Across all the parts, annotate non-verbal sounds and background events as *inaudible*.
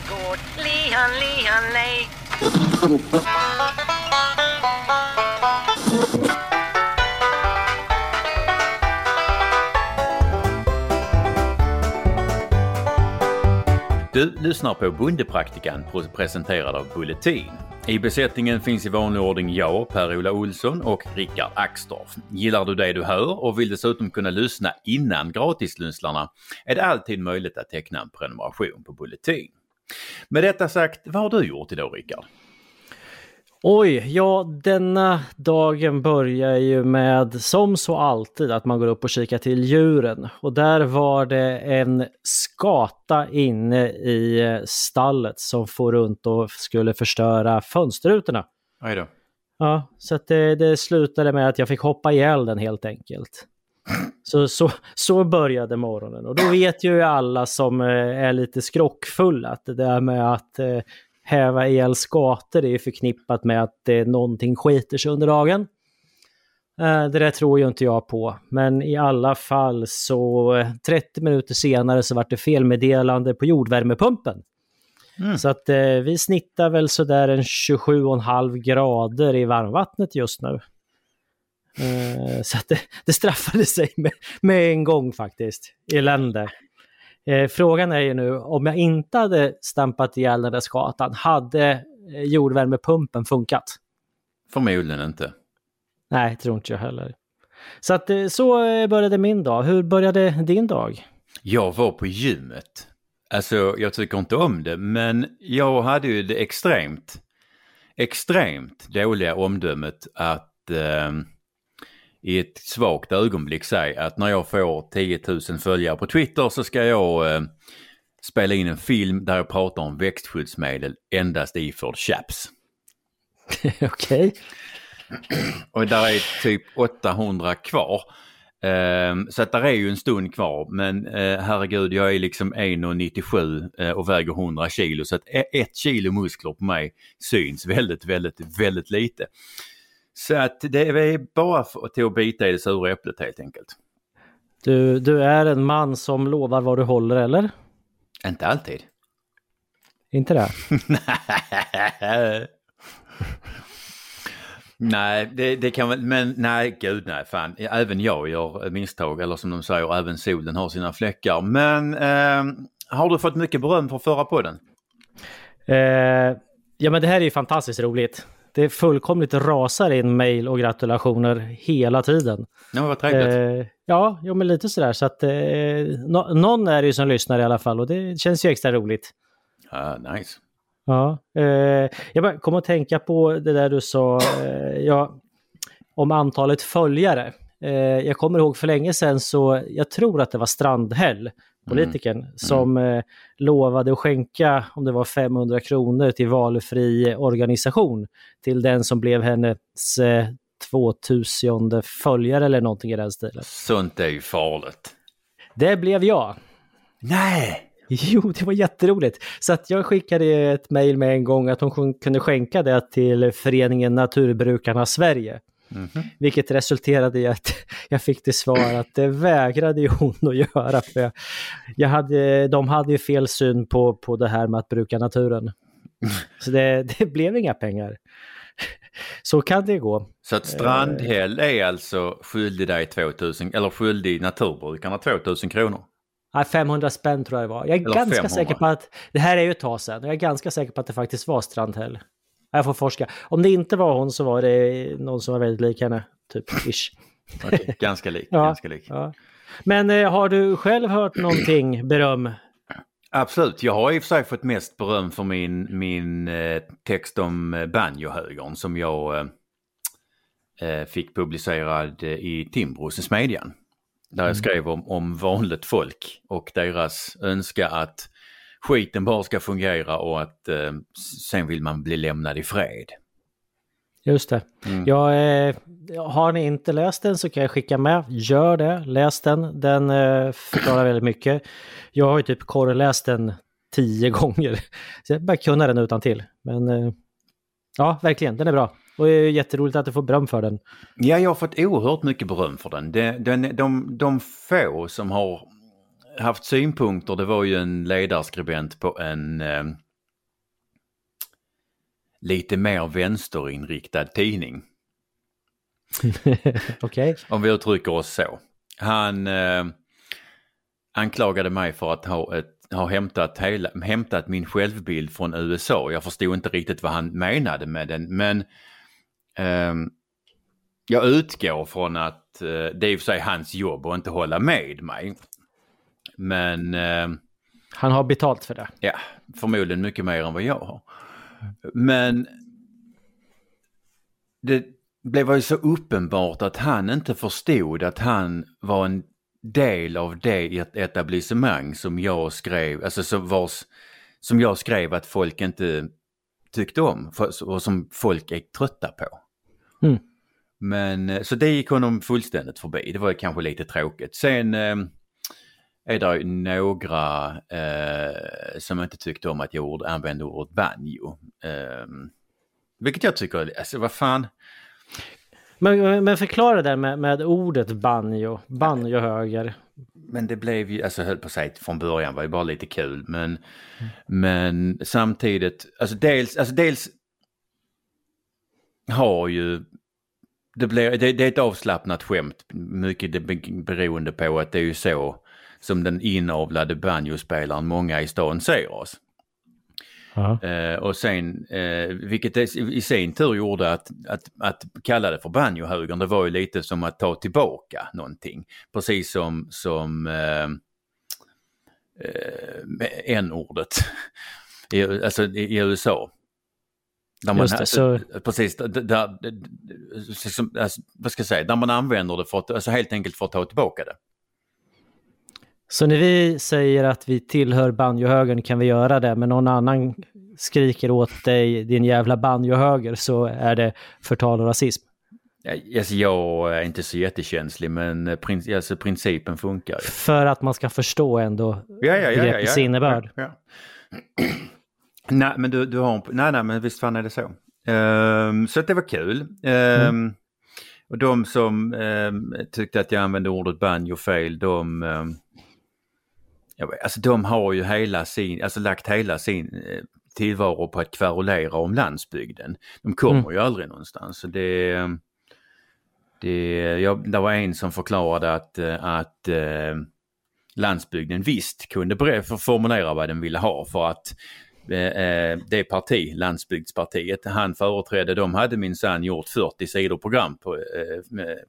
gård. Lihan, lihan, lej. Du lyssnar på Bondepraktikan presenterad av Bulletin. I besättningen finns i vanlig ordning jag, Per-Ola Olsson och Rickard Axdorff. Gillar du det du hör och vill dessutom kunna lyssna innan gratislyssnarna är det alltid möjligt att teckna en prenumeration på Bulletin. Med detta sagt, vad har du gjort idag Rickard? Oj, ja denna dagen börjar ju med som så alltid att man går upp och kikar till djuren. Och där var det en skata inne i stallet som får runt och skulle förstöra fönsterrutorna. Aj då. Ja, så det, det slutade med att jag fick hoppa ihjäl den helt enkelt. Så, så, så började morgonen och då vet ju alla som eh, är lite skrockfulla att det där med att eh, häva ihjäl skator är förknippat med att eh, någonting skiter sig under dagen. Eh, det där tror ju inte jag på, men i alla fall så 30 eh, minuter senare så vart det felmeddelande på jordvärmepumpen. Mm. Så att eh, vi snittar väl sådär en 27,5 grader i varmvattnet just nu. Eh, så att det, det straffade sig med, med en gång faktiskt. Elände. Eh, frågan är ju nu, om jag inte hade stampat ihjäl den där skatan, hade eh, jordvärmepumpen funkat? Förmodligen inte. Nej, tror inte jag heller. Så att så började min dag. Hur började din dag? Jag var på gymmet. Alltså, jag tycker inte om det, men jag hade ju det extremt, extremt dåliga omdömet att eh, i ett svagt ögonblick säga att när jag får 10 000 följare på Twitter så ska jag eh, spela in en film där jag pratar om växtskyddsmedel endast iförd chaps. *laughs* Okej. Okay. Och där är typ 800 kvar. Um, så att där är ju en stund kvar men uh, herregud jag är liksom 1,97 uh, och väger 100 kilo så att e-, ett kilo muskler på mig syns väldigt, väldigt, väldigt lite. Så att det är bara för, till att bita i det sura äpplet helt enkelt. Du, du är en man som lovar vad du håller eller? Inte alltid. Inte det? *laughs* nej, det, det kan väl, men nej, gud nej, fan. Även jag gör misstag, eller som de säger, även solen har sina fläckar. Men eh, har du fått mycket beröm för förra podden? Eh, ja, men det här är ju fantastiskt roligt det fullkomligt rasar in mejl och gratulationer hela tiden. Ja, vad trevligt. Eh, ja, jo, men lite sådär. Så att, eh, no någon är det ju som lyssnar i alla fall och det känns ju extra roligt. Ah, nice. Ja, eh, jag bara kom att tänka på det där du sa eh, ja, om antalet följare. Eh, jag kommer ihåg för länge sedan så, jag tror att det var Strandhäll politikern, mm. som eh, lovade att skänka, om det var 500 kronor till valfri organisation till den som blev hennes eh, 2000 följare eller någonting i den stilen. Sånt är ju farligt. Det blev jag. Nej! Jo, det var jätteroligt. Så att jag skickade ett mejl med en gång att hon kunde skänka det till föreningen Naturbrukarna Sverige. Mm -hmm. Vilket resulterade i att *laughs* jag fick till svar att det vägrade hon att göra. För jag, jag hade, de hade ju fel syn på, på det här med att bruka naturen. *laughs* Så det, det blev inga pengar. Så kan det gå. Så att Strandhäll är alltså skyldig dig 2000, eller skyldig naturbrukarna 2000 kronor? Nej, 500 spänn tror jag det var. Jag är eller ganska 500. säker på att, det här är ju ett tag sedan, jag är ganska säker på att det faktiskt var Strandhäll. Jag får forska. Om det inte var hon så var det någon som var väldigt lik henne, typ ish. *laughs* Okay, ganska lik. ja, ganska lik. Ja. Men eh, har du själv hört någonting beröm? Absolut, jag har i och för sig fått mest beröm för min, min eh, text om eh, banjohögern som jag eh, eh fick publicerad eh, i Timbros i Smedjan. Där jag mm. skrev om, om vanligt folk och deras önska att skiten bara ska fungera och att eh, sen vill man bli lämnad i fred. Just det. Mm. Jag, eh, har ni inte läst den så kan jag skicka med. Gör det, läs den. Den eh, förklarar väldigt mycket. Jag har ju typ korreläst den tio *laughs* gånger. Så jag bara kunna den utan till. Men eh, ja, verkligen, den är bra. Och det är jätteroligt att du får beröm för den. Ja, jag har fått oerhört mycket beröm för den. De, de, de, de få som har haft synpunkter, det var ju en ledarskribent på en, eh, lite mer vänsterinriktad tidning. *laughs* Okej. Om vi uttrycker oss så. Han eh, anklagade mig för att ha, ett, ha hämtat, hela, hämtat min självbild från USA. Jag förstod inte riktigt vad han menade med den men ehm, jag utgår från att eh, det är i och för sig hans jobb att inte hålla med mig. Men ehm, Han har betalt för det. Ja, förmodligen mycket mer än vad jag har. Men det blev ju så uppenbart att han inte förstod att han var en del av det et- etablissemang som jag skrev, alltså som, vars, som jag skrev att folk inte tyckte om och som folk är trötta på. Mm. Men eh, så det gick honom fullständigt förbi. Det var kanske lite tråkigt. Sen eh, är det ju några eh, som inte tyckte om att jag ord, använde ordet banjo. Eh, vilket jag tycker, alltså vad fan. Men, men förklara det med, med ordet banjo. Banjohöger. Men det blev ju, alltså höll på att säga från början var det bara lite kul men, men samtidigt, alltså dels, alltså dels har ju, det, blir, det, det är ett avslappnat skämt, mycket beroende på att det är ju så som den inavlade banjospelaren många i stan ser oss. Eh, och sen, eh, vilket i sin tur gjorde att, att, att kalla det för banjohögern, det var ju lite som att ta tillbaka någonting. Precis som, som eh, eh, n-ordet alltså i, i USA. Där man, det, så- Precis, där, där, liksom, alltså, vad ska jag säga, där man använder det för att, alltså helt enkelt för att ta tillbaka det. Så när vi säger att vi tillhör banjohögern kan vi göra det, men någon annan skriker åt dig din jävla banjohöger så är det förtal och rasism. Alltså, jag är inte så jättekänslig men eh, prin, alltså, principen funkar ju. För att man ska förstå ändå Ja, ja, ja, begreppets ja, innebörd. Ja, ja. nej, men du, du har nej, nej, men visst fan är det så. Ehm, så att det var kul. Ehm, Och de som ehm, tyckte att jag använde ordet banjo fel, de, um, vet, alltså de har ju hela sin, alltså lagt hela sin eh, tillvaro på att kverulera om landsbygden. De kommer Mm. ju aldrig någonstans. Så det, det, jag, det var en som förklarade att, eh, att eh, landsbygden visst kunde formulera vad den ville ha för att Eh, eh, det parti, Landsbygdspartiet, han företrädde, de hade minsann gjort 40 sidor program på eh,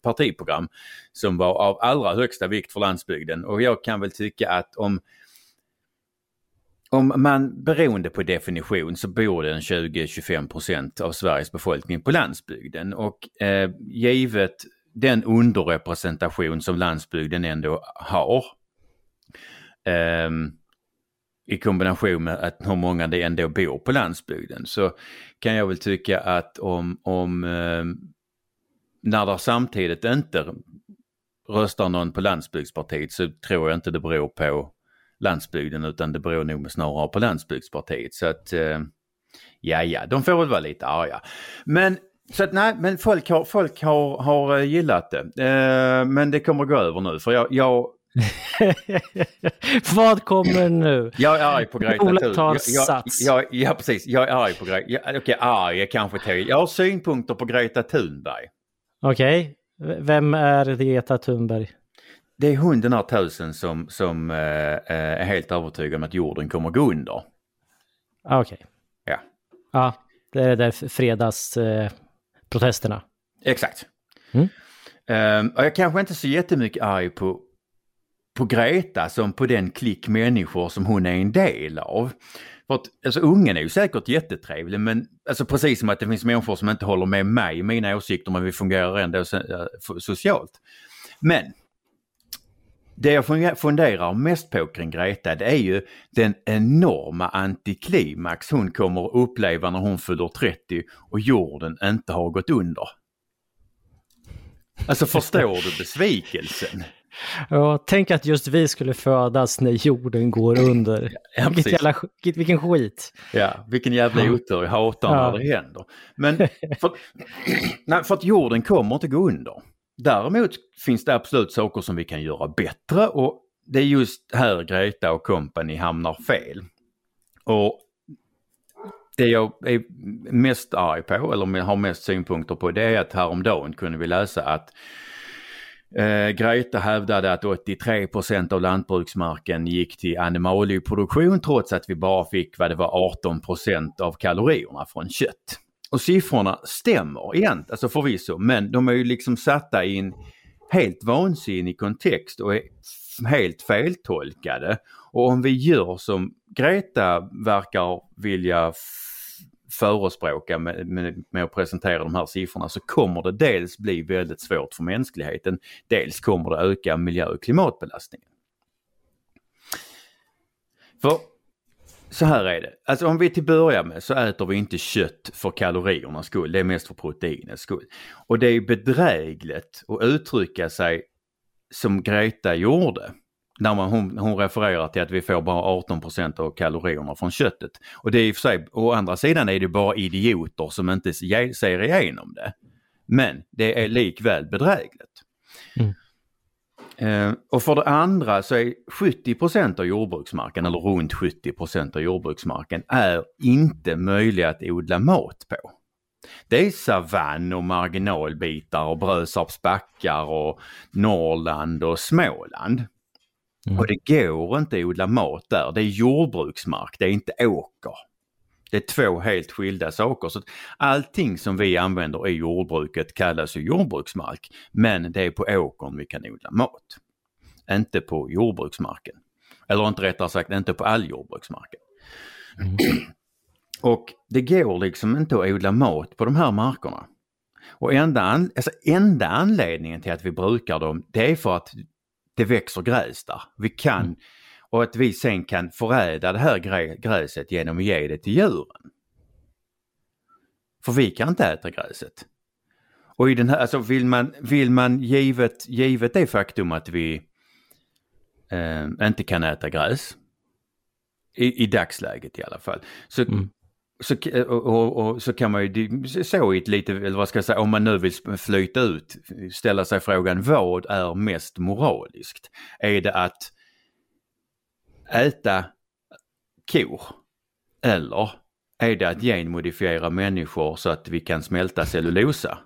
partiprogram som var av allra högsta vikt för landsbygden. Och jag kan väl tycka att om om man beroende på definition så bor det en 20-25 procent av Sveriges befolkning på landsbygden. Och eh, givet den underrepresentation som landsbygden ändå har eh, i kombination med att hur många det ändå bor på landsbygden så kan jag väl tycka att om, om ehm, när det samtidigt inte röstar någon på landsbygdspartiet så tror jag inte det beror på landsbygden utan det beror nog snarare på landsbygdspartiet. Så att eh, ja, ja, de får väl vara lite arga. Men så att nej, men folk har, folk har, har eh, gillat det. Eh, men det kommer gå över nu för jag, jag, *laughs* Vad kommer nu? jag är arg på Greta tar Jag, ja, precis. Jag är arg på Greta. Okej, arg är kanske till. Jag har synpunkter på Greta Thunberg. Okej, V- vem är Greta Thunberg? Det är hon den här tusen som, som eh, eh, är helt övertygad om att jorden kommer gå under. Ah, Okej. Ja, Ja, det är där fredagsprotesterna. Eh, exakt. Mm. Och jag kanske inte så jättemycket arg på, på Greta som på den klick människor som hon är en del av. För att, alltså ungen är ju säkert jättetrevlig men alltså precis som att det finns människor som inte håller med mig i mina åsikter men vi fungerar ändå socialt. Men det jag funderar mest på kring Greta det är ju den enorma antiklimax hon kommer att uppleva när hon fyller 30 och jorden inte har gått under. Alltså förstår du besvikelsen? Ja, tänk att just vi skulle födas när jorden går *laughs* under. Ja, Vilket jävla, vilken skit. Ja, vilken jävla Ja. otur. Jag hatar Ja. när det händer. Men *laughs* för, *clears throat* nej, för att jorden kommer inte gå under. Däremot finns det absolut saker som vi kan göra bättre och det är just här Greta och company hamnar fel. Och det jag är mest arg på, eller har mest synpunkter på, det är att häromdagen kunde vi läsa att Eh, Greta hävdade att 83% av lantbruksmarken gick till animalieproduktion trots att vi bara fick vad det var 18% av kalorierna från kött. Och siffrorna stämmer igen, alltså förvisso, men de är ju liksom satta i en helt vansinnig kontext och är helt feltolkade. Och om vi gör som Greta verkar vilja förespråka med, med, med, att presentera de här siffrorna så kommer det dels bli väldigt svårt för mänskligheten, dels kommer det öka miljö och klimatbelastningen. För så här är det, alltså om vi till börja med så äter vi inte kött för kaloriernas skull, det är mest för proteinets skull. Och det är bedrägligt att uttrycka sig som Greta gjorde när man, hon, hon refererar till att vi får bara 18% av kalorierna från köttet. Och det är i och för sig, å andra sidan är det bara idioter som inte ser igenom det. Men det är likväl bedrägligt. Mm. Eh, och för det andra så är 70% av jordbruksmarken, eller runt 70% av jordbruksmarken, är inte möjlig att odla mat på. Det är savann och marginalbitar och Brösarps backar och Norrland och Småland. Mm. Och det går inte att odla mat där. Det är jordbruksmark, det är inte åker. Det är två helt skilda saker. Så allting som vi använder i jordbruket kallas ju jordbruksmark. Men det är på åkern vi kan odla mat. Inte på jordbruksmarken. Eller inte rättare sagt inte på all jordbruksmarken. Mm. *clears throat* Och det går liksom inte att odla mat på de här markerna. Och enda, an, alltså enda anledningen till att vi brukar dem det är för att det växer gräs där. Vi kan, mm. och att vi sen kan förädla det här gräset genom att ge det till djuren. För vi kan inte äta gräset. Och i den här, alltså vill man, vill man givet, givet det faktum att vi eh, inte kan äta gräs, i, i dagsläget i alla fall, så, mm så, eh, och, och, och, så kan man ju så i ett lite, eller vad ska jag säga, om man nu vill flyta ut, ställa sig frågan vad är mest moraliskt? Är det att äta kor eller är det att genmodifiera människor så att vi kan smälta cellulosa?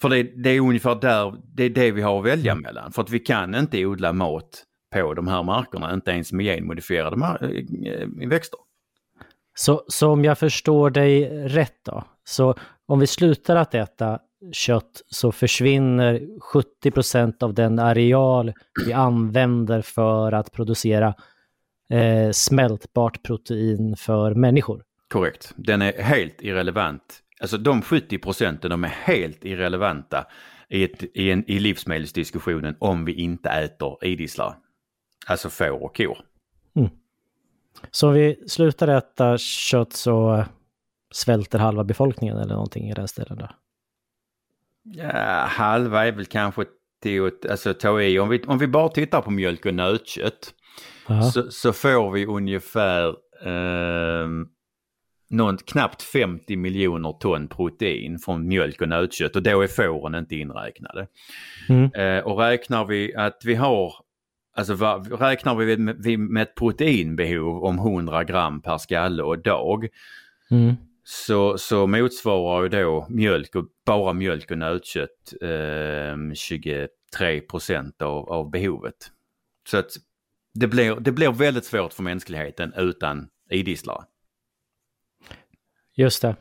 För det, det, är ungefär där, det är det vi har att välja mellan. För att vi kan inte odla mat på de här markerna, inte ens med genmodifierade eh, eh, växter. Så, så om jag förstår dig rätt då, så om vi slutar att äta kött så försvinner 70% av den areal vi använder för att producera eh, smältbart protein för människor. Korrekt, den är helt irrelevant Alltså de 70 procenten de är helt irrelevanta i, ett, i, en, i livsmedelsdiskussionen om vi inte äter idisslar. Alltså får och kor. Så om vi slutar äta kött så svälter halva befolkningen eller någonting i den stilen då? Ja, halva är väl kanske till alltså ta i. Om vi, om vi bara tittar på mjölk och nötkött så, så, får vi ungefär eh, någon, knappt 50 miljoner ton protein från mjölk och nötkött och då är fåren inte inräknade. Mm. Eh, och räknar vi att vi har, alltså va, räknar vi med, med ett proteinbehov om 100 gram per skalle och dag mm. så, så motsvarar ju då mjölk och bara mjölk och nötkött eh, 23 procent av, av behovet. Så att det blir, det blir väldigt svårt för mänskligheten utan idisslare. Just det.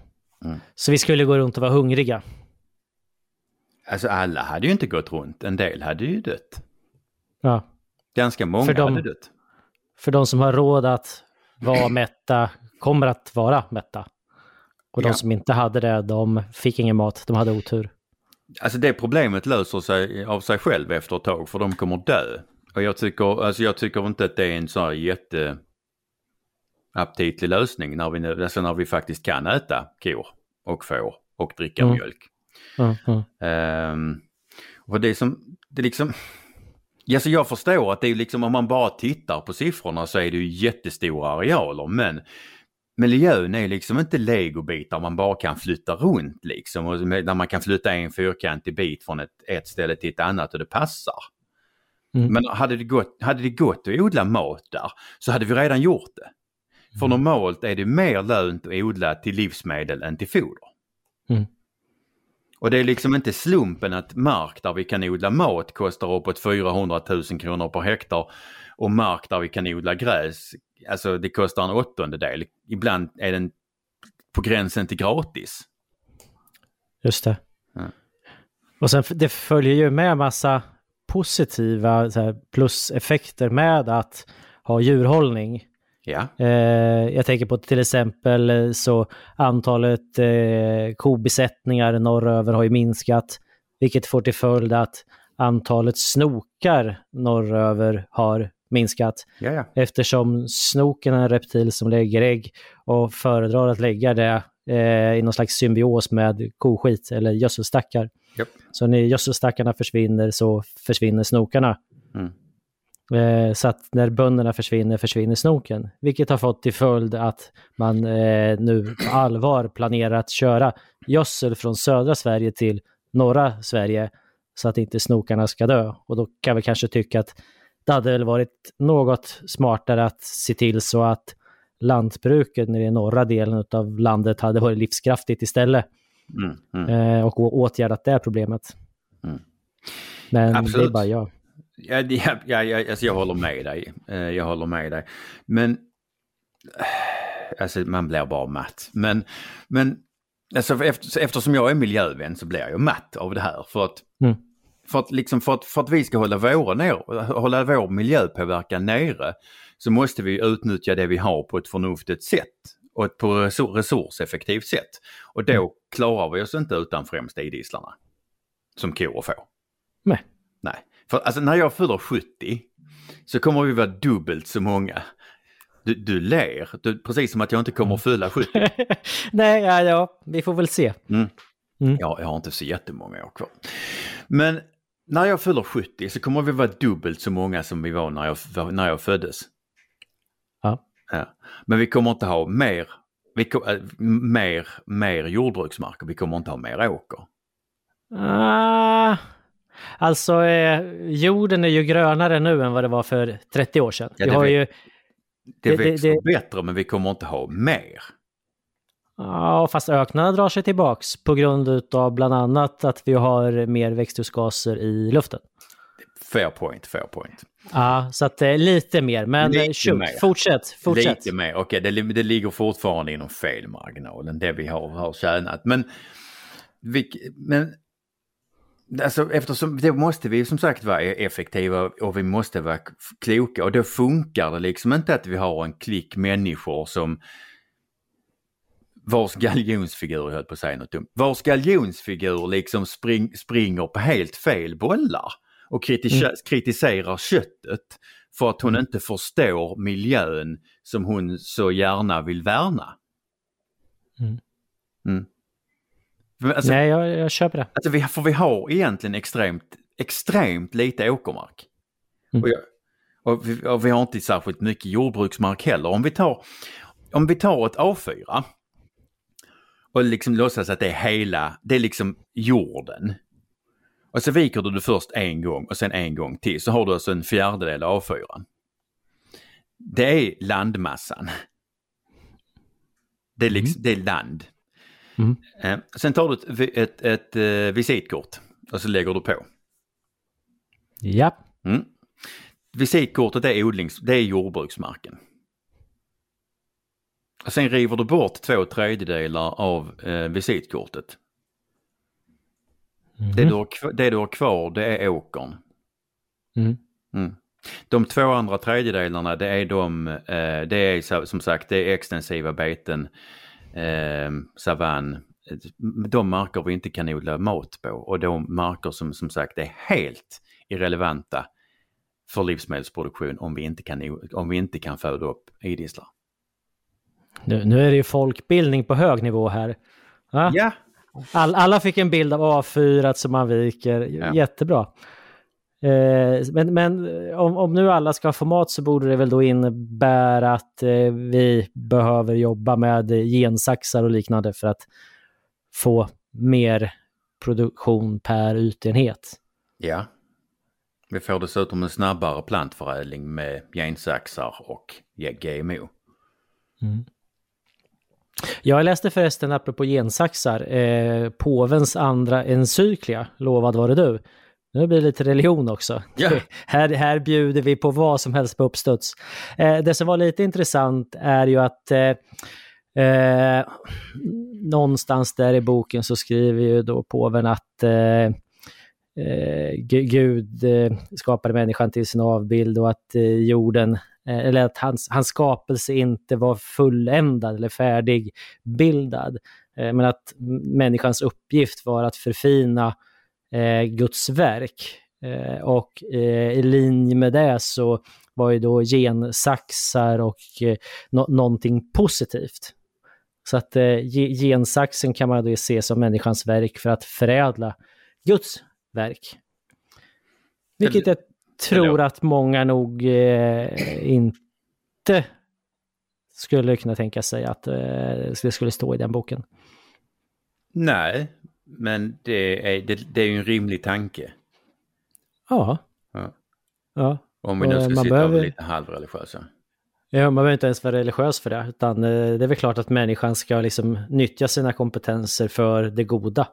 Mm. Så vi skulle gå runt och vara hungriga? Alltså alla hade ju inte gått runt, en del hade ju dött. Ja. Ganska många för de, hade dött. För de som har råd att vara *clears throat* mätta kommer att vara mätta. Och de som inte hade det, de fick ingen mat, de hade otur. Alltså det problemet löser sig av sig själv efter ett tag för de kommer dö. Och jag tycker, alltså jag tycker inte att det är en sån här jätte aptitlig lösning när vi, alltså när vi faktiskt kan äta kor och får och dricka mm. mjölk. Mm, mm. Um, och det som, det liksom, ja, så jag förstår att det är liksom om man bara tittar på siffrorna så är det ju jättestora arealer men miljön är liksom inte legobitar man bara kan flytta runt liksom. Och där man kan flytta en fyrkantig bit från ett, ett ställe till ett annat och det passar. Mm. Men hade det, gått, hade det gått att odla mat där så hade vi redan gjort det. För normalt är det mer lönt att odla till livsmedel än till foder. Mm. Och det är liksom inte slumpen att mark där vi kan odla mat kostar uppåt 400 000 kronor per hektar och mark där vi kan odla gräs, alltså det kostar en åttondedel. Ibland är den på gränsen till gratis. Just det. Ja. Och sen det följer ju med massa positiva här, pluseffekter med att ha djurhållning. Ja, Eh, jag tänker på till exempel eh, så antalet eh, kobesättningar norröver har ju minskat, vilket får till följd att antalet snokar norröver har minskat ja, ja. eftersom snoken är en reptil som lägger ägg och föredrar att lägga det eh, i någon slags symbios med koskit eller gödselstackar. Japp. Så när gödselstackarna försvinner så försvinner snokarna. Mm. Eh, så att när bönderna försvinner, försvinner snoken. Vilket har fått till följd att man eh, nu på allvar planerar att köra gödsel från södra Sverige till norra Sverige så att inte snokarna ska dö. Och då kan vi kanske tycka att det hade väl varit något smartare att se till så att lantbruket i den norra delen av landet hade varit livskraftigt istället Mm, mm. eh, och åtgärdat det problemet. Mm. Men det är Absolut. bara jag. Ja, det- ja, ja, ja, alltså jag håller med dig. Eh, Jag håller med dig. Men eh, alltså man blir bara matt. Men, men alltså, efter, eftersom jag är miljövän så blir jag matt av det här. För att, Mm. för att, liksom, för att, för att vi ska hålla, våra ner, hålla vår miljöpåverkan nere så måste vi utnyttja det vi har på ett förnuftigt sätt och ett på resur- resurseffektivt sätt. Och då Mm. klarar vi oss inte utan främst idisslarna. Som kor och får. Nej. För alltså när jag fyller 70 så kommer vi vara dubbelt så många. Du, du ler, du, precis som att jag inte kommer att fylla 70. *laughs* Nej, ja, ja, vi får väl se. Mm. Ja, jag har inte så jättemånga år kvar. Men när jag fyller 70 så kommer vi vara dubbelt så många som vi var när jag, när jag föddes. Ja. Ja. Men vi kommer inte ha mer, vi, äh, mer, mer jordbruksmark och vi kommer inte ha mer åker. Ah, alltså, eh, jorden är ju grönare nu än vad det var för 30 år sedan. Ja, vi det har vet- ju, Det, Det- växer det- bättre men vi kommer inte ha mer. ja, fast öknarna drar sig tillbaks på grund av bland annat att vi har mer växthusgaser i luften. Fair point, fair point. Ja, så att eh, lite mer. Men Lite lite shoot, mer. fortsätt, fortsätt. Lite mer, okej det, det ligger fortfarande inom felmarginalen, det vi har, har tjänat. Men, vi, men alltså, eftersom det måste vi som sagt vara effektiva och vi måste vara kloka och då funkar det liksom inte att vi har en klick människor som vars galjonsfigur, jag höll på att säga något dumt, vars galjonsfigur liksom spring, springer på helt fel bollar och kritis Mm. kritiserar köttet för att hon inte förstår miljön som hon så gärna vill värna. Mm. Mm. Alltså, Nej, jag, jag köper det. Alltså vi, för vi har egentligen extremt, extremt lite åkermark. Mm. Och, jag, och, vi, och vi har inte särskilt mycket jordbruksmark heller. Om vi tar, om vi tar ett A4 och liksom låtsas att det är hela, det är liksom jorden. Och så viker du det först en gång och sen en gång till så har du alltså en fjärdedel av A4. Det är landmassan. Det är, liksom, det är land. Mm. Eh, sen tar du ett, vi- ett, ett, eh, visitkort och så lägger du på. Ja. Mm. Visitkortet är, odlings, det är jordbruksmarken. Och sen river du bort två tredjedelar av eh, visitkortet. Det, du har, det du har kvar det är åkern. Mm. Mm. De två andra tredjedelarna det är de, eh, det är som sagt det är extensiva beten, eh, savann, de marker vi inte kan odla mat på och de marker som som sagt är helt irrelevanta för livsmedelsproduktion om vi inte kan, om vi inte kan föda upp idisslar. Nu, nu är det ju folkbildning på hög nivå här. Ja? Ja, All, alla fick en bild av A4 som man viker. Ja. Jättebra. Eh, men men om, om nu alla ska få mat så borde det väl då innebära att eh, vi behöver jobba med eh, gensaxar och liknande för att få mer produktion per ytenhet. ja. Vi får dessutom en snabbare plantförädling med gensaxar och GMO. Mm. Jag läste förresten, apropå gensaxar, eh, påvens andra encyklia, Lovad var det du. Nu blir det lite religion också. Ja. *laughs* här, här bjuder vi på vad som helst på uppstuds. Eh, det som var lite intressant är ju att eh, eh, någonstans där i boken så skriver ju då påven att eh, eh, Gud eh, skapade människan till sin avbild och att jorden eller att hans, hans skapelse inte var fulländad eller färdigbildad. Men att människans uppgift var att förfina eh, Guds verk. Eh, och eh, i linje med det så var ju då gensaxar och eh, no någonting positivt. Så att eh, gensaxen kan man då se som människans verk för att förädla Guds verk. Vilket jag tror att många nog eh, inte skulle kunna tänka sig att eh, det skulle stå i den boken. Nej, men det är, det, det är ju en rimlig tanke. Ja. Ja. ja. Om vi nu ska man sitta behöver... lite halvreligiösa. Ja, man behöver inte ens vara religiös för det, utan eh, det är väl klart att människan ska liksom nyttja sina kompetenser för det goda.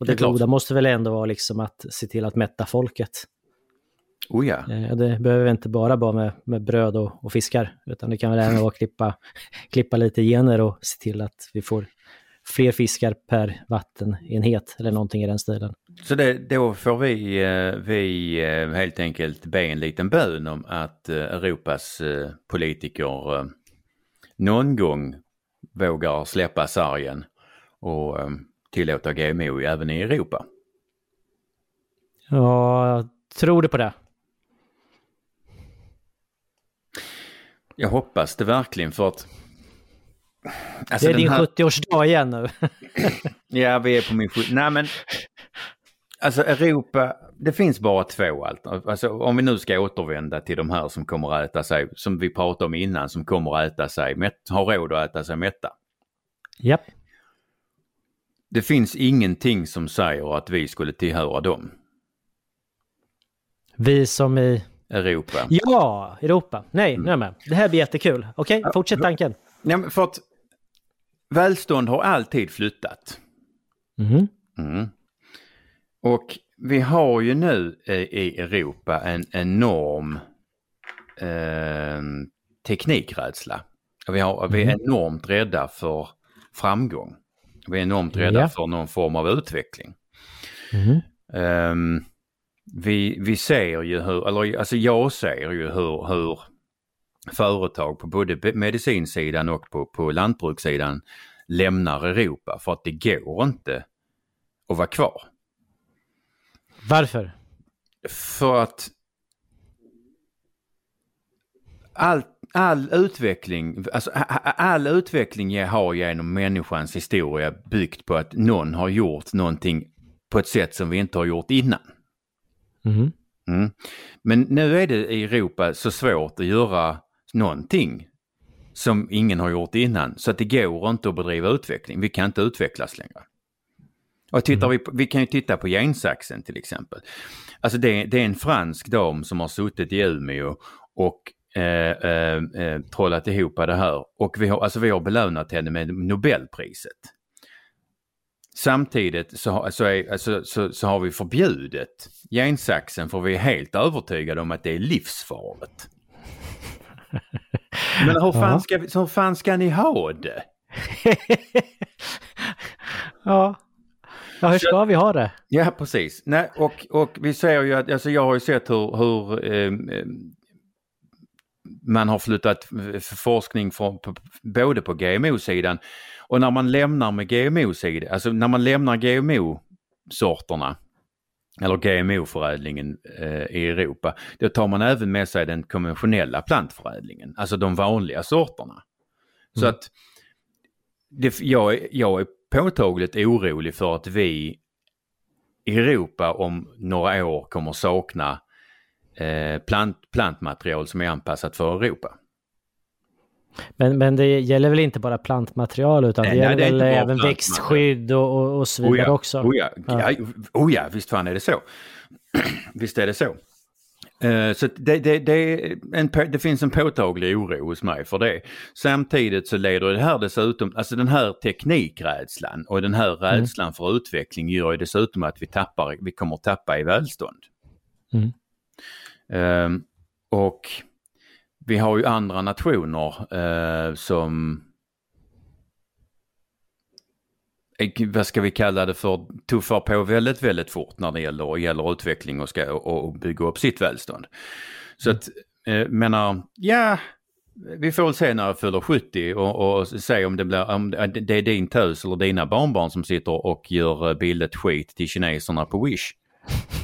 Och det, Det är klart. goda måste väl ändå vara liksom att se till att mätta folket. Oh ja. Eh, Det behöver inte bara vara med, med bröd och, och fiskar, utan det kan väl även vara att klippa, *laughs* klippa lite gener och se till att vi får fler fiskar per vattenenhet eller någonting i den stilen. Så det, då får vi, eh, vi eh, helt enkelt be en liten bön om att eh, Europas politiker någon gång vågar släppa sargen och tillåta GMO även i Europa. Ja, tror du på det? Jag hoppas det verkligen för att... Det Alltså är den din här- 70-årsdag igen nu. *laughs* Ja, vi är på min sjut- Nej men, alltså Europa, det finns bara två alternativ. Alltså om vi nu ska återvända till de här som kommer att äta sig, som vi pratade om innan, som kommer att äta sig, mätt, har råd att äta sig mätta. Japp. Det finns ingenting som säger att vi skulle tillhöra dem, Vi som i... Europa. Ja, Europa. Nej, nu är jag med. Det här blir jättekul. Okej, fortsätt tanken. Ja, för att välstånd har alltid flyttat. Mhm. Mm. Och vi har ju nu eh, i Europa en enorm eh, teknikrädsla. Vi, har, vi är enormt rädda för framgång. Vi är enormt rädda Ja. för någon form av utveckling. Mhm. Ehm, vi, vi ser ju hur, eller alltså jag ser ju hur, hur företag på både medicinsidan och på, på lantbrukssidan lämnar Europa för att det går inte att vara kvar. Varför? För att all, all utveckling, alltså all utveckling jag har genom människans historia byggt på att någon har gjort någonting på ett sätt som vi inte har gjort innan. Mhm. Mm. Men nu är det i Europa så svårt att göra någonting som ingen har gjort innan. Så att det går inte att bedriva utveckling. Vi kan inte utvecklas längre. Och tittar vi, på, vi kan ju titta på gensaxen till exempel. Alltså det, det är en fransk dam som har suttit i Umeå och eh, eh, eh, trollat ihop det här. Och vi har, alltså vi har belönat henne med Nobelpriset. Samtidigt så, har- så, är, alltså, så, så har vi förbjudit gensaxen för vi är helt övertygade om att det är livsfarligt. Men hur fan, ska, så hur fan ska ni ha det? *laughs* ja. ja, hur ska vi ha det? Ja, precis. Nej, och, och vi ser ju att, alltså jag har ju sett hur, hur ehm, man har flyttat forskning från, på, både på GMO-sidan och när man lämnar med GMO-sidan, alltså när man lämnar GMO-sorterna eller GMO-förädlingen eh, i Europa, då tar man även med sig den konventionella plantförädlingen, alltså de vanliga sorterna. Så Mm. att det, jag, jag är påtagligt orolig för att vi i Europa om några år kommer sakna eh, plant, plantmaterial som är anpassat för Europa. Men, men det gäller väl inte bara plantmaterial utan Nej, det nej, gäller det är väl även växtskydd och, och, och så vidare Oh ja, också? Oh ja, Ja. oh ja, visst fan är det så. *clears throat* visst är det så. Eh, Så det, det, det, en, det finns en påtaglig oro hos mig för det. Samtidigt så leder det här dessutom, alltså den här teknikrädslan och den här rädslan för utveckling gör ju dessutom att vi tappar, vi kommer tappa i välstånd. Mm. Ehm, och vi har ju andra nationer eh, som eh, vad ska vi kalla det för, tuffar på väldigt, väldigt fort när det gäller, gäller utveckling och, ska, och, och bygga upp sitt välstånd. Så att, eh, menar, ja, vi får väl se när jag fyller 70 och, och se om det, blir, om det är din tös eller dina barnbarn som sitter och gör eh, billigt skit till kineserna på Wish.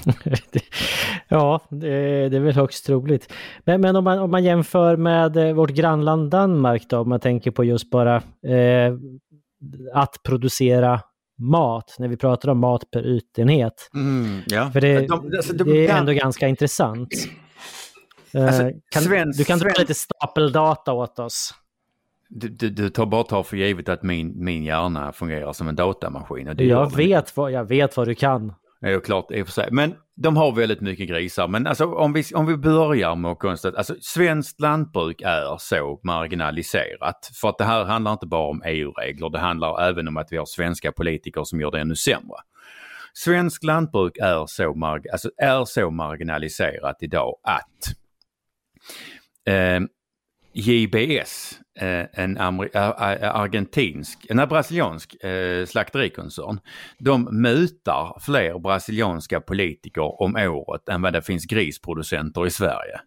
*laughs* ja, det, det är väl högst troligt. Men, men om, man, om man jämför med eh, vårt grannland Danmark då, om man tänker på just bara eh, att producera mat, när vi pratar om mat per ytenhet. ja. För det, De- alltså, de- det är ändå ganska intressant. Eh, Alltså, kan, svensk- du kan dra svensk- lite stapeldata åt oss. Du, du, du tar bara tar för givet att min, min hjärna fungerar som en datamaskin. Jag vet, vad, jag vet vad du kan. Det är ju klart i och för sig. Men de har väldigt mycket grisar. Men alltså om vi, om vi börjar med att konstatera, alltså svenskt lantbruk är så marginaliserat. För att det här handlar inte bara om EU-regler, det handlar även om att vi har svenska politiker som gör det ännu sämre. Svenskt lantbruk är så, marg- alltså är så marginaliserat idag att eh, JBS, eh, en eh, eh, argentinsk, en brasiliansk slakterikoncern, de mutar fler brasilianska politiker om året än vad det finns grisproducenter i Sverige.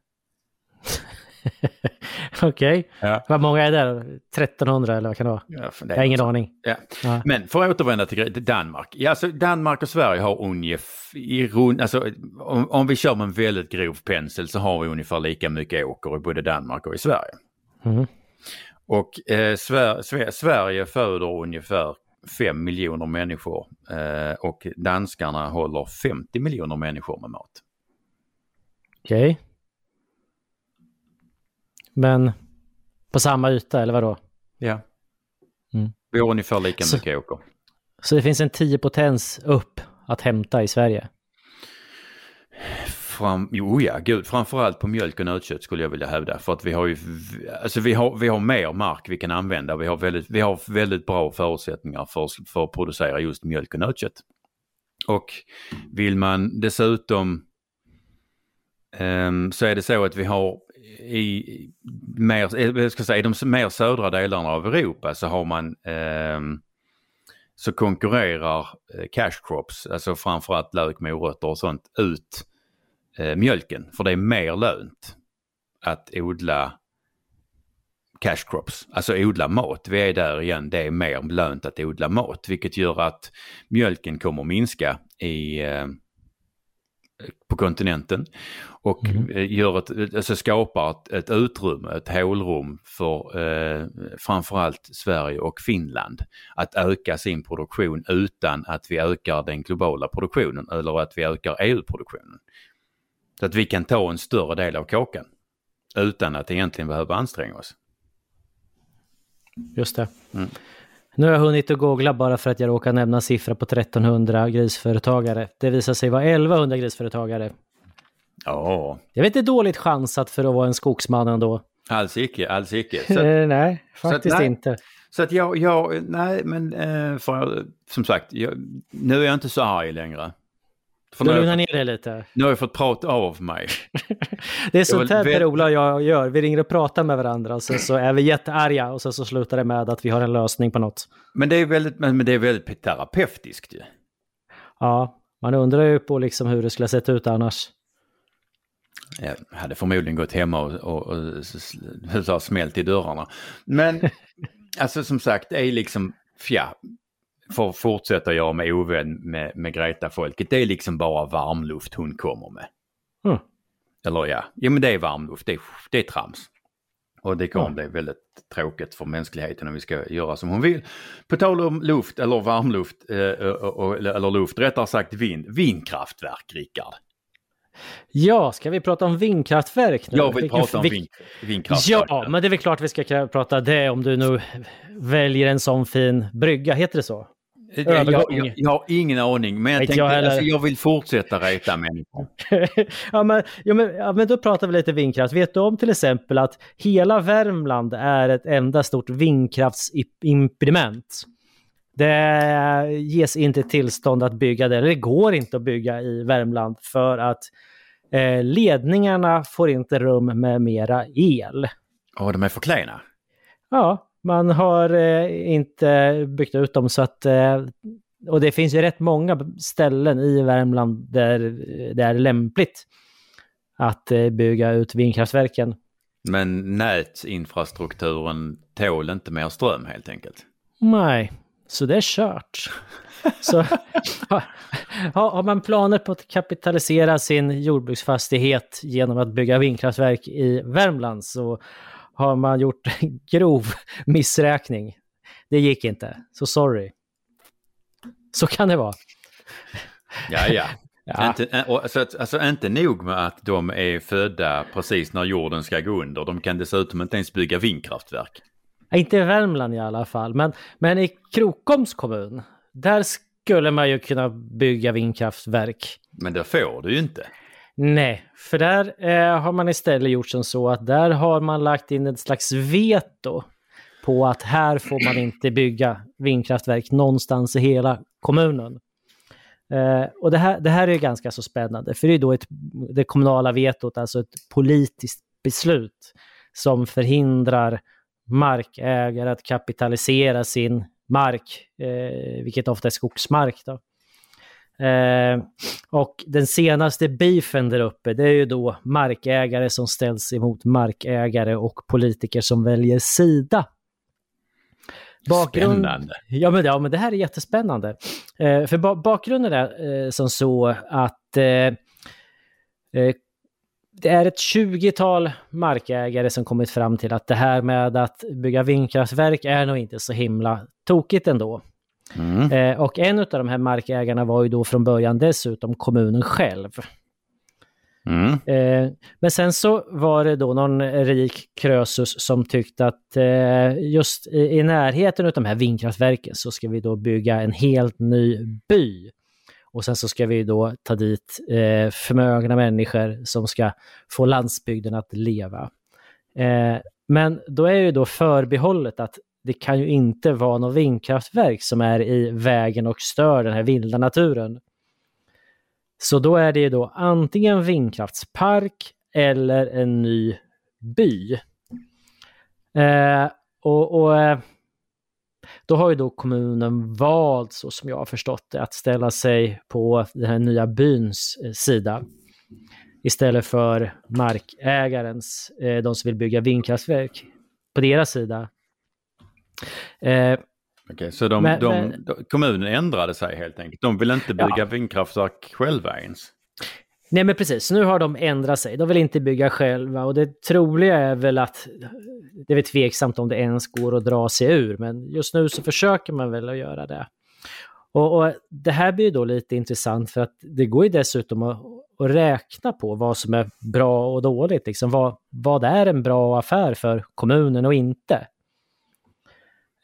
*laughs* Okej, Ja. vad många är det? 1300 eller vad kan det vara? Ja, det Jag har ingen aning. Ja. Ja. Men för att återvända till Danmark. Ja, alltså Danmark och Sverige har ungefär, i rund, alltså, om, om vi kör med en väldigt grov pensel så har vi ungefär lika mycket åker i både Danmark och i Sverige. Mhm. Och eh, Sver Sver Sverige föder ungefär 5 miljoner människor eh, och danskarna håller 50 miljoner människor med mat. Okej. Men på samma yta eller vadå? Ja. Mm. Vi har ungefär lika Så- mycket åker. Så det finns en 10 potens upp att hämta i Sverige? Fram, jo ja, gud, framförallt på mjölk och nötkött skulle jag vilja hävda. För att vi har ju, alltså vi har, vi har mer mark vi kan använda. Vi har väldigt, vi har väldigt bra förutsättningar för, för att producera just mjölk och nötkött. Och vill man dessutom ehm, så är det så att vi har i mer, eh, jag ska säga, i de mer södra delarna av Europa så har man eh, så konkurrerar eh, cash crops, alltså framförallt lök, morötter och sånt, ut eh, mjölken. För det är mer lönt att odla cash crops, alltså odla mat. Vi är där igen, det är mer lönt att odla mat, vilket gör att mjölken kommer att minska i, eh, på kontinenten och eh, gör ett, alltså skapar ett, ett utrymme, ett hålrum för eh, framförallt Sverige och Finland att öka sin produktion utan att vi ökar den globala produktionen eller att vi ökar EU-produktionen. Så att vi kan ta en större del av kakan utan att egentligen behöva anstränga oss. Just det. Mm. Nu har jag hunnit att googla bara för att jag råkar nämna siffra på 1300 grisföretagare. Det visar sig vara 1100 grisföretagare. Ja, Det är inte dåligt chansat för att vara en skogsman ändå? alls icke, alls icke. Så, att- Eh, nej, så att faktiskt inte. så att jag, jag, nej men eh, för, som sagt, jag, nu är jag inte så arg längre. För Du lugnar ner dig lite. nu har jag fått prata av mig. *laughs* Det är sånt här Per-Ola och jag gör. Vi ringer och pratar med varandra och så, så är vi jättearga och så, så slutar det med att vi har en lösning på något. Men det är väldigt, men, det är väldigt terapeutiskt ju. Ja, man undrar ju på liksom hur det skulle ha sett ut annars. Jag hade förmodligen gått hemma och, och, och så smält i dörrarna. Men *laughs* alltså som sagt, det är liksom, ja, att fortsätta göra mig ovän med, med Greta-folket, det är liksom bara varmluft hon kommer med. Mm. Eller ja, ja men det är varmluft, det är, det är trams. Och det kommer bli väldigt tråkigt för mänskligheten om vi ska göra som hon vill. På tal om luft eller varmluft, eh, och, och, eller luft, rättare sagt vind, vindkraftverk, Rickard. Ja, ska vi prata om vindkraftverk nu? Jag vill prata om vind, vindkraftverk. Ja, men det är väl klart vi ska prata det om du nu väljer en sån fin brygga. Heter det så? Jag, jag, jag har ingen aning, men jag, tänkte, jag alltså, jag vill fortsätta reta människor. *laughs* ja, men, ja, men, ja, men då pratar vi lite vindkraft. Vet du om till exempel att hela Värmland är ett enda stort vindkraftsimpediment? Det ges inte tillstånd att bygga det, eller det går inte att bygga i Värmland för att eh, ledningarna får inte rum med mera el. Åh, de är för klena. Ja, man har eh, inte byggt ut dem så att... Eh, och det finns ju rätt många ställen i Värmland där det är lämpligt att eh, bygga ut vindkraftverken. Men nätinfrastrukturen tål inte mer ström helt enkelt. Nej, så det är kört. Så har, har man planer på att kapitalisera sin jordbruksfastighet genom att bygga vindkraftverk i Värmland så har man gjort en *laughs* grov missräkning. Det gick inte, så sorry. Så kan det vara. Ja, ja. *laughs* Ja. Inte, alltså, alltså inte nog med att de är födda precis när jorden ska gå under. De kan dessutom inte ens bygga vindkraftverk. Inte i Värmland i alla fall, men, men i Krokoms kommun, där skulle man ju kunna bygga vindkraftverk. Men det får du ju inte. Nej, för där eh, har man istället gjort som så att där har man lagt in ett slags veto på att här får man inte bygga vindkraftverk någonstans i hela kommunen. Eh, och det här, det här är ju ganska så spännande, för det är då ett, det kommunala vetot, alltså ett politiskt beslut som förhindrar markägare att kapitalisera sin mark, eh, vilket ofta är skogsmark. Då. Eh, och den senaste beefen där uppe, det är ju då markägare som ställs emot markägare och politiker som väljer sida. Spännande. Ja men, ja, men det här är jättespännande. Eh, för ba bakgrunden är eh, som så att eh, eh, det är ett 20-tal markägare som kommit fram till att det här med att bygga vindkraftverk är nog inte så himla tokigt ändå. Mm. Eh, och en av de här markägarna var ju då från början dessutom kommunen själv. Mm. Eh, men sen så var det då någon rik krösus som tyckte att eh, just i, i närheten av de här vindkraftverken så ska vi då bygga en helt ny by. Och sen så ska vi då ta dit eh, förmögna människor som ska få landsbygden att leva. Eh, men då är ju då förbehållet att det kan ju inte vara något vindkraftverk som är i vägen och stör den här vilda naturen. Så då är det ju då antingen vindkraftspark eller en ny by. Eh, och, och eh, då har ju då kommunen valt, så som jag har förstått det, att ställa sig på den här nya byns eh, sida. Istället för markägarens, eh, de som vill bygga vindkraftverk, på deras sida. Eh, Okej, så de, Men- de, men- de, kommunen ändrade sig helt enkelt. De vill inte bygga Ja. vindkraftverk själva ens. Nej men precis, nu har de ändrat sig. De vill inte bygga själva och det troliga är väl att det är väl tveksamt om det ens går att dra sig ur, men just nu så försöker man väl att göra det. Och, och Det här blir då lite intressant för att det går ju dessutom att, att räkna på vad som är bra och dåligt. Liksom vad, vad är en bra affär för kommunen och inte?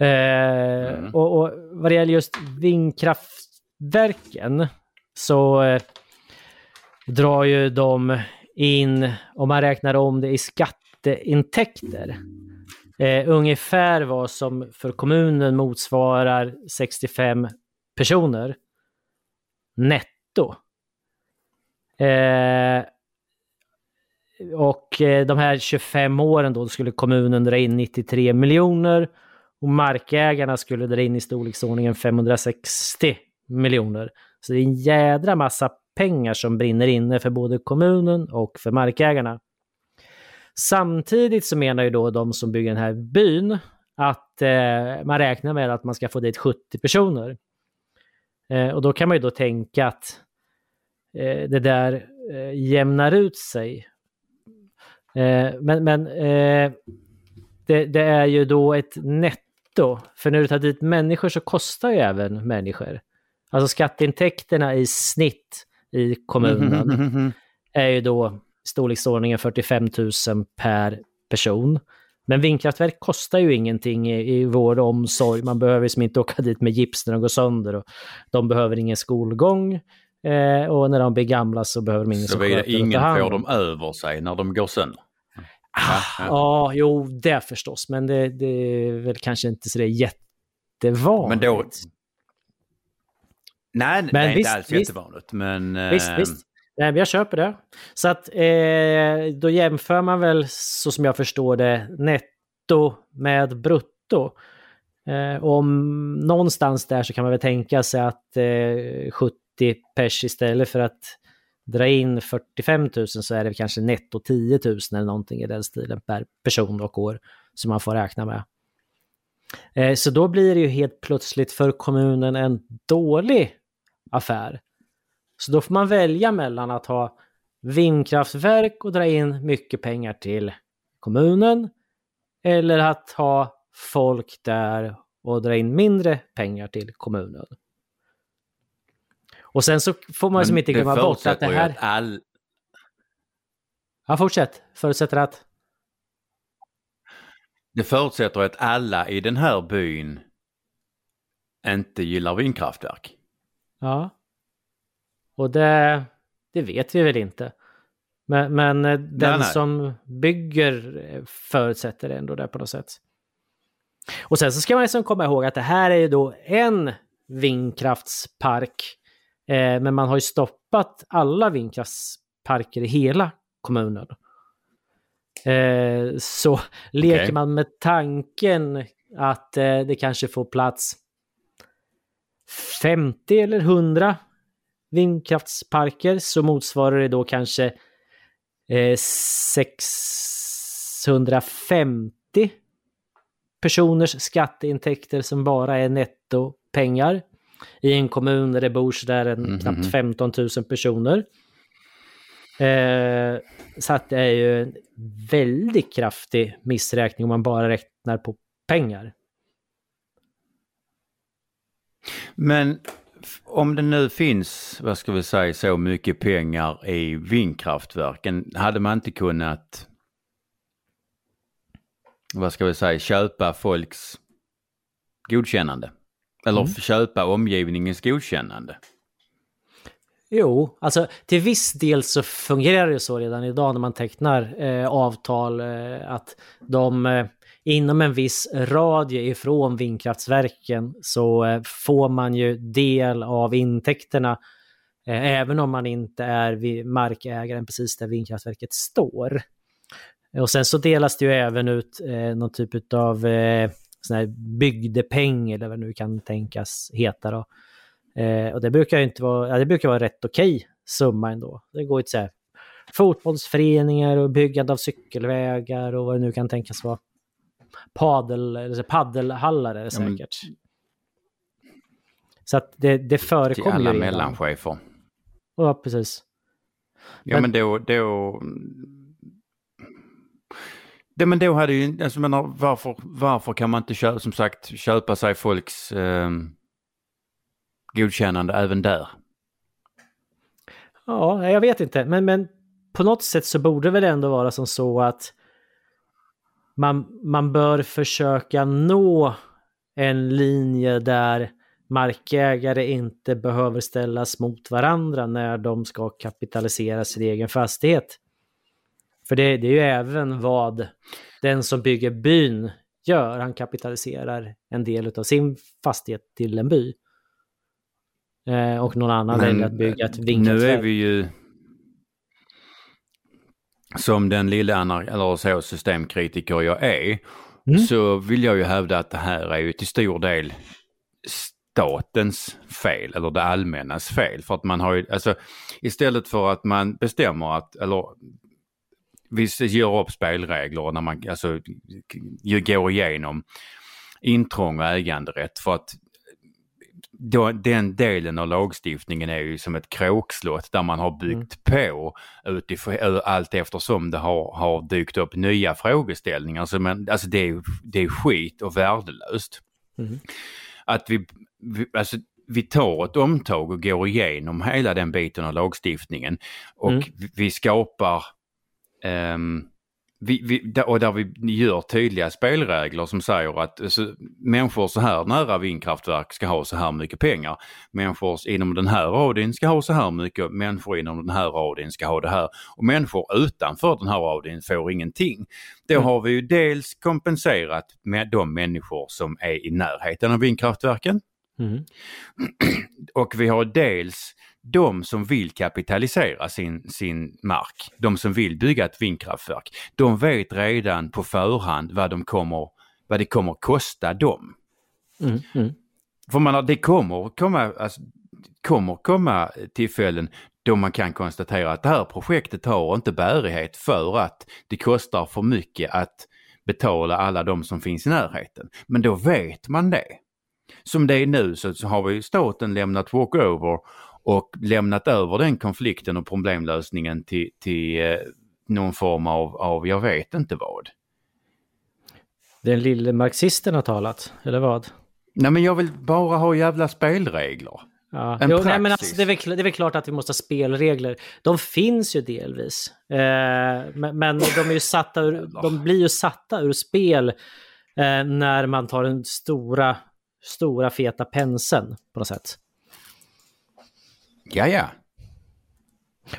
Eh, Mm. och, och vad det gäller just vindkraftverken så eh, drar ju de in, om man räknar om det i skatteintäkter, eh, ungefär vad som för kommunen motsvarar 65 personer netto. Eh, och eh, de här 25 åren då skulle kommunen dra in 93 miljoner och markägarna skulle dra in i storleksordningen 560 miljoner. Så det är en jädra massa pengar som brinner inne för både kommunen och för markägarna. Samtidigt så menar ju då de som bygger den här byn att eh, man räknar med att man ska få dit 70 personer. Eh, och då kan man ju då tänka att eh, det där eh, jämnar ut sig. Eh, men men eh, det, det är ju då ett netto. För när du tar dit människor så kostar ju även människor. Alltså skatteintäkterna i snitt i kommunen är ju då storleksordningen 45 000 per person. Men vindkraftverk kostar ju ingenting i, i vård och omsorg. Man behöver som inte åka dit med gips när de går sönder. Och de behöver ingen skolgång. Eh, och när de blir gamla så behöver de ingen Såvida ingen får dem över sig när de går sönder. Ah, ja, jo, det förstås. Men det, det är väl kanske inte så det är jättevanligt. Men då... Nej, Men det är visst, inte alls visst. jättevanligt. Men, Visst, eh, visst. Nej, jag köper det. Så att eh, då jämför man väl, så som jag förstår det, netto med brutto. Eh, om någonstans där så kan man väl tänka sig att eh, 70 pers istället för att dra in 45 000 så är det kanske netto 10 000 eller någonting i den stilen per person och år som man får räkna med. Eh, så då blir det ju helt plötsligt för kommunen en dålig affär. Så då får man välja mellan att ha vindkraftverk och dra in mycket pengar till kommunen eller att ha folk där och dra in mindre pengar till kommunen. Och sen så får man som men inte glömma bort att det ju här... att all, Ja, fortsätt. Förutsätter att... det förutsätter att alla i den här byn inte gillar vindkraftverk. Ja. Och det, det vet vi väl inte. Men, men eh, den nej. som bygger eh, förutsätter ändå det på något sätt. Och sen så ska man liksom komma ihåg att det här är ju då en vindkraftspark. Eh, men man har ju stoppat alla vindkraftsparker i hela kommunen. Eh, så *laughs* leker man med tanken att eh, det kanske får plats 50 eller 100 vindkraftsparker så motsvarar det då kanske eh, 650 personers skatteintäkter som bara är nettopengar. I en kommun där det bor sådär en Mhm. knappt 15 000 personer. Eh, så att det är ju en väldigt kraftig missräkning om man bara räknar på pengar. Men om det nu finns, vad ska vi säga, så mycket pengar i vindkraftverken, hade man inte kunnat, vad ska vi säga, köpa folks godkännande? Eller Mm. köpa omgivningens godkännande? Jo, alltså till viss del så fungerar det så redan idag när man tecknar eh, avtal eh, att de eh, inom en viss radie ifrån vindkraftsverken så eh, får man ju del av intäkterna eh, även om man inte är vid markägaren precis där vindkraftverket står. Och sen så delas det ju även ut eh, någon typ av sån här bygdepeng eller vad det nu kan tänkas heta då. Eh, och det brukar ju inte vara, ja, det brukar vara rätt okej summa ändå. Det går ju till fotbollsföreningar och byggande av cykelvägar och vad det nu kan tänkas vara. Padel, eller paddelhallar är det Ja, men- säkert. Så att det, det Till förekommer ju alla redan. mellanchefer. Ja, precis. Ja Men- men då, då... Det, men då hade ju, alltså menar, varför, varför kan man inte köpa, som sagt köpa sig folks eh, godkännande även där? Ja, jag vet inte. Men, men på något sätt så borde det väl ändå vara som så att man, man bör försöka nå en linje där markägare inte behöver ställas mot varandra när de ska kapitalisera sin egen fastighet. För det, det är ju även vad den som bygger byn gör. Han kapitaliserar en del av sin fastighet till en by. Eh, och någon annan Men, väljer att bygga ett Nu vindkraftverk. är vi ju som den lilla eller så systemkritiker jag är Mm. så vill jag ju hävda att det här är ju till stor del statens fel eller det allmännas fel. För att man har ju, alltså istället för att man bestämmer att, eller vi gör upp spelregler när man alltså går igenom intrång och äganderätt för att då, den delen av lagstiftningen är ju som ett kråkslott där man har byggt på utifrån, allt eftersom det har, har dykt upp nya frågeställningar. Så men, alltså det är, det är skit och värdelöst. Mm. Att vi, vi, alltså, vi tar ett omtag och går igenom hela den biten av lagstiftningen och Mm. vi skapar ehm, vi, vi, och där vi gör tydliga spelregler som säger att alltså, människor så här nära vindkraftverk ska ha så här mycket pengar. Människor inom den här radien ska ha så här mycket, människor inom den här radien ska ha det här. Och människor utanför den här radien får ingenting. Då mm. har vi ju dels kompenserat med de människor som är i närheten av vindkraftverken. Mm. *clears throat* Och vi har dels de som vill kapitalisera sin, sin mark, de som vill bygga ett vindkraftverk, de vet redan på förhand vad, de kommer, vad det kommer kosta dem. Mm, mm. För man, det kommer komma, alltså, kommer komma tillfällen då man kan konstatera att det här projektet har inte bärighet för att det kostar för mycket att betala alla de som finns i närheten. Men då vet man det. Som det är nu så har vi staten lämnat walkover och lämnat över den konflikten och problemlösningen till, till eh, någon form av, av, jag vet inte vad. Den lille marxisten har talat, eller vad? Nej men jag vill bara ha jävla spelregler. Ja. En jo, nej, men alltså, det, är väl, det är väl klart att vi måste ha spelregler. De finns ju delvis. Eh, men, men, de, är ju satta ur, de blir ju satta ur spel eh, när man tar den stora, stora feta penseln på något sätt. Ja, ja.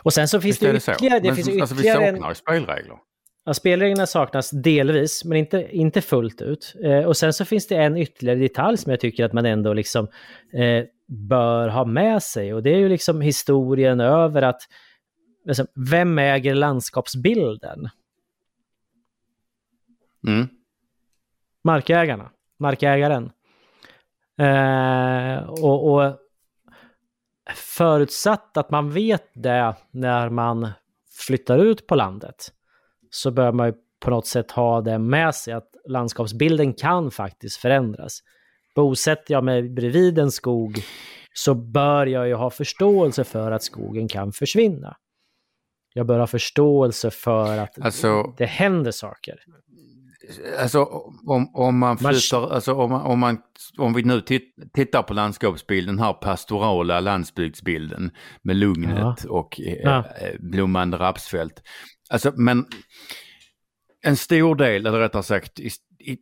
Och sen så finns Visst det, det ytterligare... Det finns ytterligare alltså, vi saknar en... spelregler. Ja, spelreglerna saknas delvis, men inte, inte fullt ut. Eh, och sen så finns det en ytterligare detalj som jag tycker att man ändå liksom eh, bör ha med sig. Och det är ju liksom historien över att alltså, vem äger landskapsbilden? Mm. Markägarna, markägaren. Eh, och, och förutsatt att man vet det när man flyttar ut på landet så bör man ju på något sätt ha det med sig att landskapsbilden kan faktiskt förändras. Bosätter jag mig bredvid en skog så bör jag ju ha förståelse för att skogen kan försvinna. Jag bör ha förståelse för att alltså, det händer saker. Alltså om, om man flyttar, alltså om, om, man, om vi nu tittar på landskapsbilden, här pastorala landsbygdsbilden med lugnet ja. och eh, ja. Eh, blommande rapsfält. Alltså men en stor del, eller rättare sagt i, i,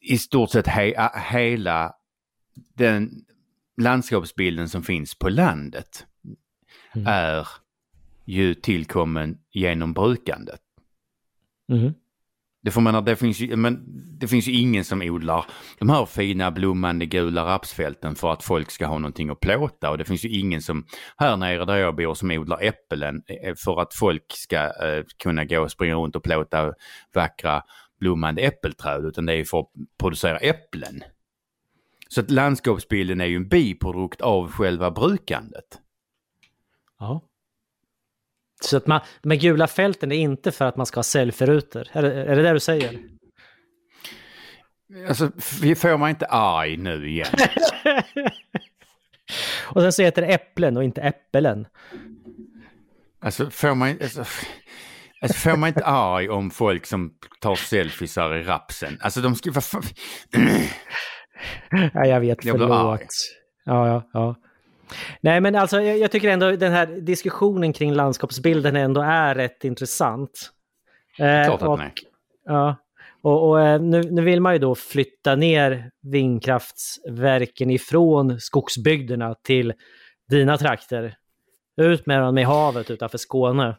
i stort sett he, hela den landskapsbilden som finns på landet mm. är ju tillkommen genom brukandet. Mm. Det, får man, det, finns ju, men det finns ju ingen som odlar de här fina blommande gula rapsfälten för att folk ska ha någonting att plåta och det finns ju ingen som här nere där jag bor som odlar äpplen eh, för att folk ska eh, kunna gå och springa runt och plåta vackra blommande äppelträd utan det är för att producera äpplen. Så att landskapsbilden är ju en biprodukt av själva brukandet. Ja. Så att man, de gula fälten är inte för att man ska ha selfie-rutor? Är, är det det du säger? Alltså, får man inte arg nu igen. *laughs* och sen så heter det äpplen och inte äppelen. Alltså, får man, alltså, alltså, får man inte arg om folk som tar selfiesar i rapsen? Alltså de ska... ja, jag vet, förlåt. Ja, ja, ja. Nej, men alltså jag, jag, tycker ändå den här diskussionen kring landskapsbilden ändå är rätt intressant. Eh, Klart att och, nej. Ja, och, och eh, nu, nu, vill man ju då flytta ner vindkraftsverken ifrån skogsbygderna till dina trakter. Ut med dem i havet utanför Skåne.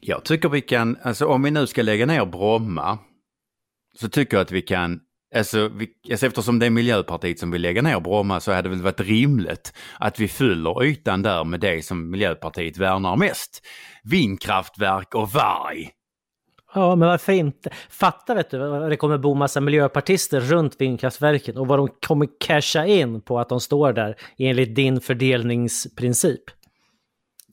Jag tycker vi kan, alltså om vi nu ska lägga ner Bromma, så tycker jag att vi kan Alltså, vi, alltså eftersom det är Miljöpartiet som vill lägga ner Bromma så hade det väl varit rimligt att vi fyller ytan där med det som Miljöpartiet värnar mest. Vindkraftverk och varg. Ja, men varför inte? Fatta vet du, det kommer bo massa miljöpartister runt vindkraftverken och vad de kommer casha in på att de står där enligt din fördelningsprincip.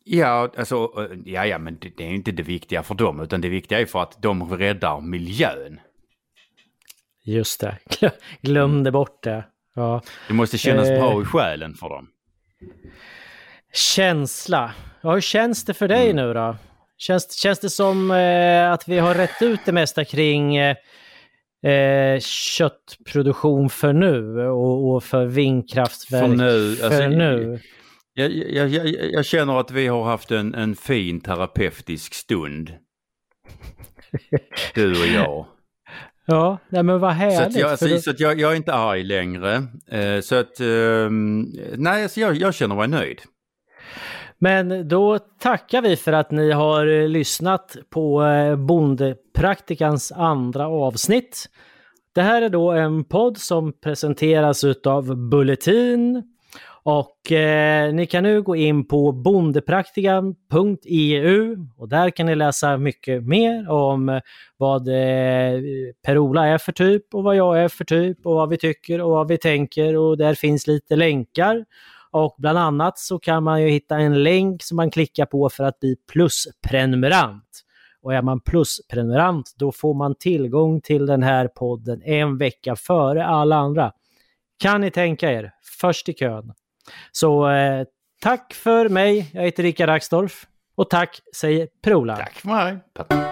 Ja, alltså, ja, ja, men det, det är inte det viktiga för dem, utan det viktiga är för att de räddar miljön. Just det, glömde bort det. Ja. Det måste kännas eh, bra i själen för dem. Känsla. Ja, hur känns det för dig mm. nu då? Känns, känns det som eh, att vi har rätt ut det mesta kring eh, eh köttproduktion för nu och, och för vindkraftverk för nu? För alltså, nu? Jag, jag, jag, jag, känner att vi har haft en, en fin terapeutisk stund. Du och jag. Ja, nej, men vad Så, härligt. att jag, då- så, så att jag, jag är inte arg längre. Eh, så att, ehm, nej, alltså jag, jag känner mig nöjd. Men då tackar vi för att ni har eh, lyssnat på eh, Bondepraktikans andra avsnitt. Det här är då en podd som presenteras utav Bulletin och eh, ni kan nu gå in på bondepraktikan.eu och där kan ni läsa mycket mer om eh, vad eh, Per-Ola är för typ och vad jag är för typ och vad vi tycker och vad vi tänker och där finns lite länkar. Och bland annat så kan man ju hitta en länk som man klickar på för att bli plusprenumerant. Och är man plusprenumerant då får man tillgång till den här podden en vecka före alla andra. Kan ni tänka er? Först i kön. Så eh, tack för mig. Jag heter Rickard Axdorff. Och tack säger Prola. Tack för mig.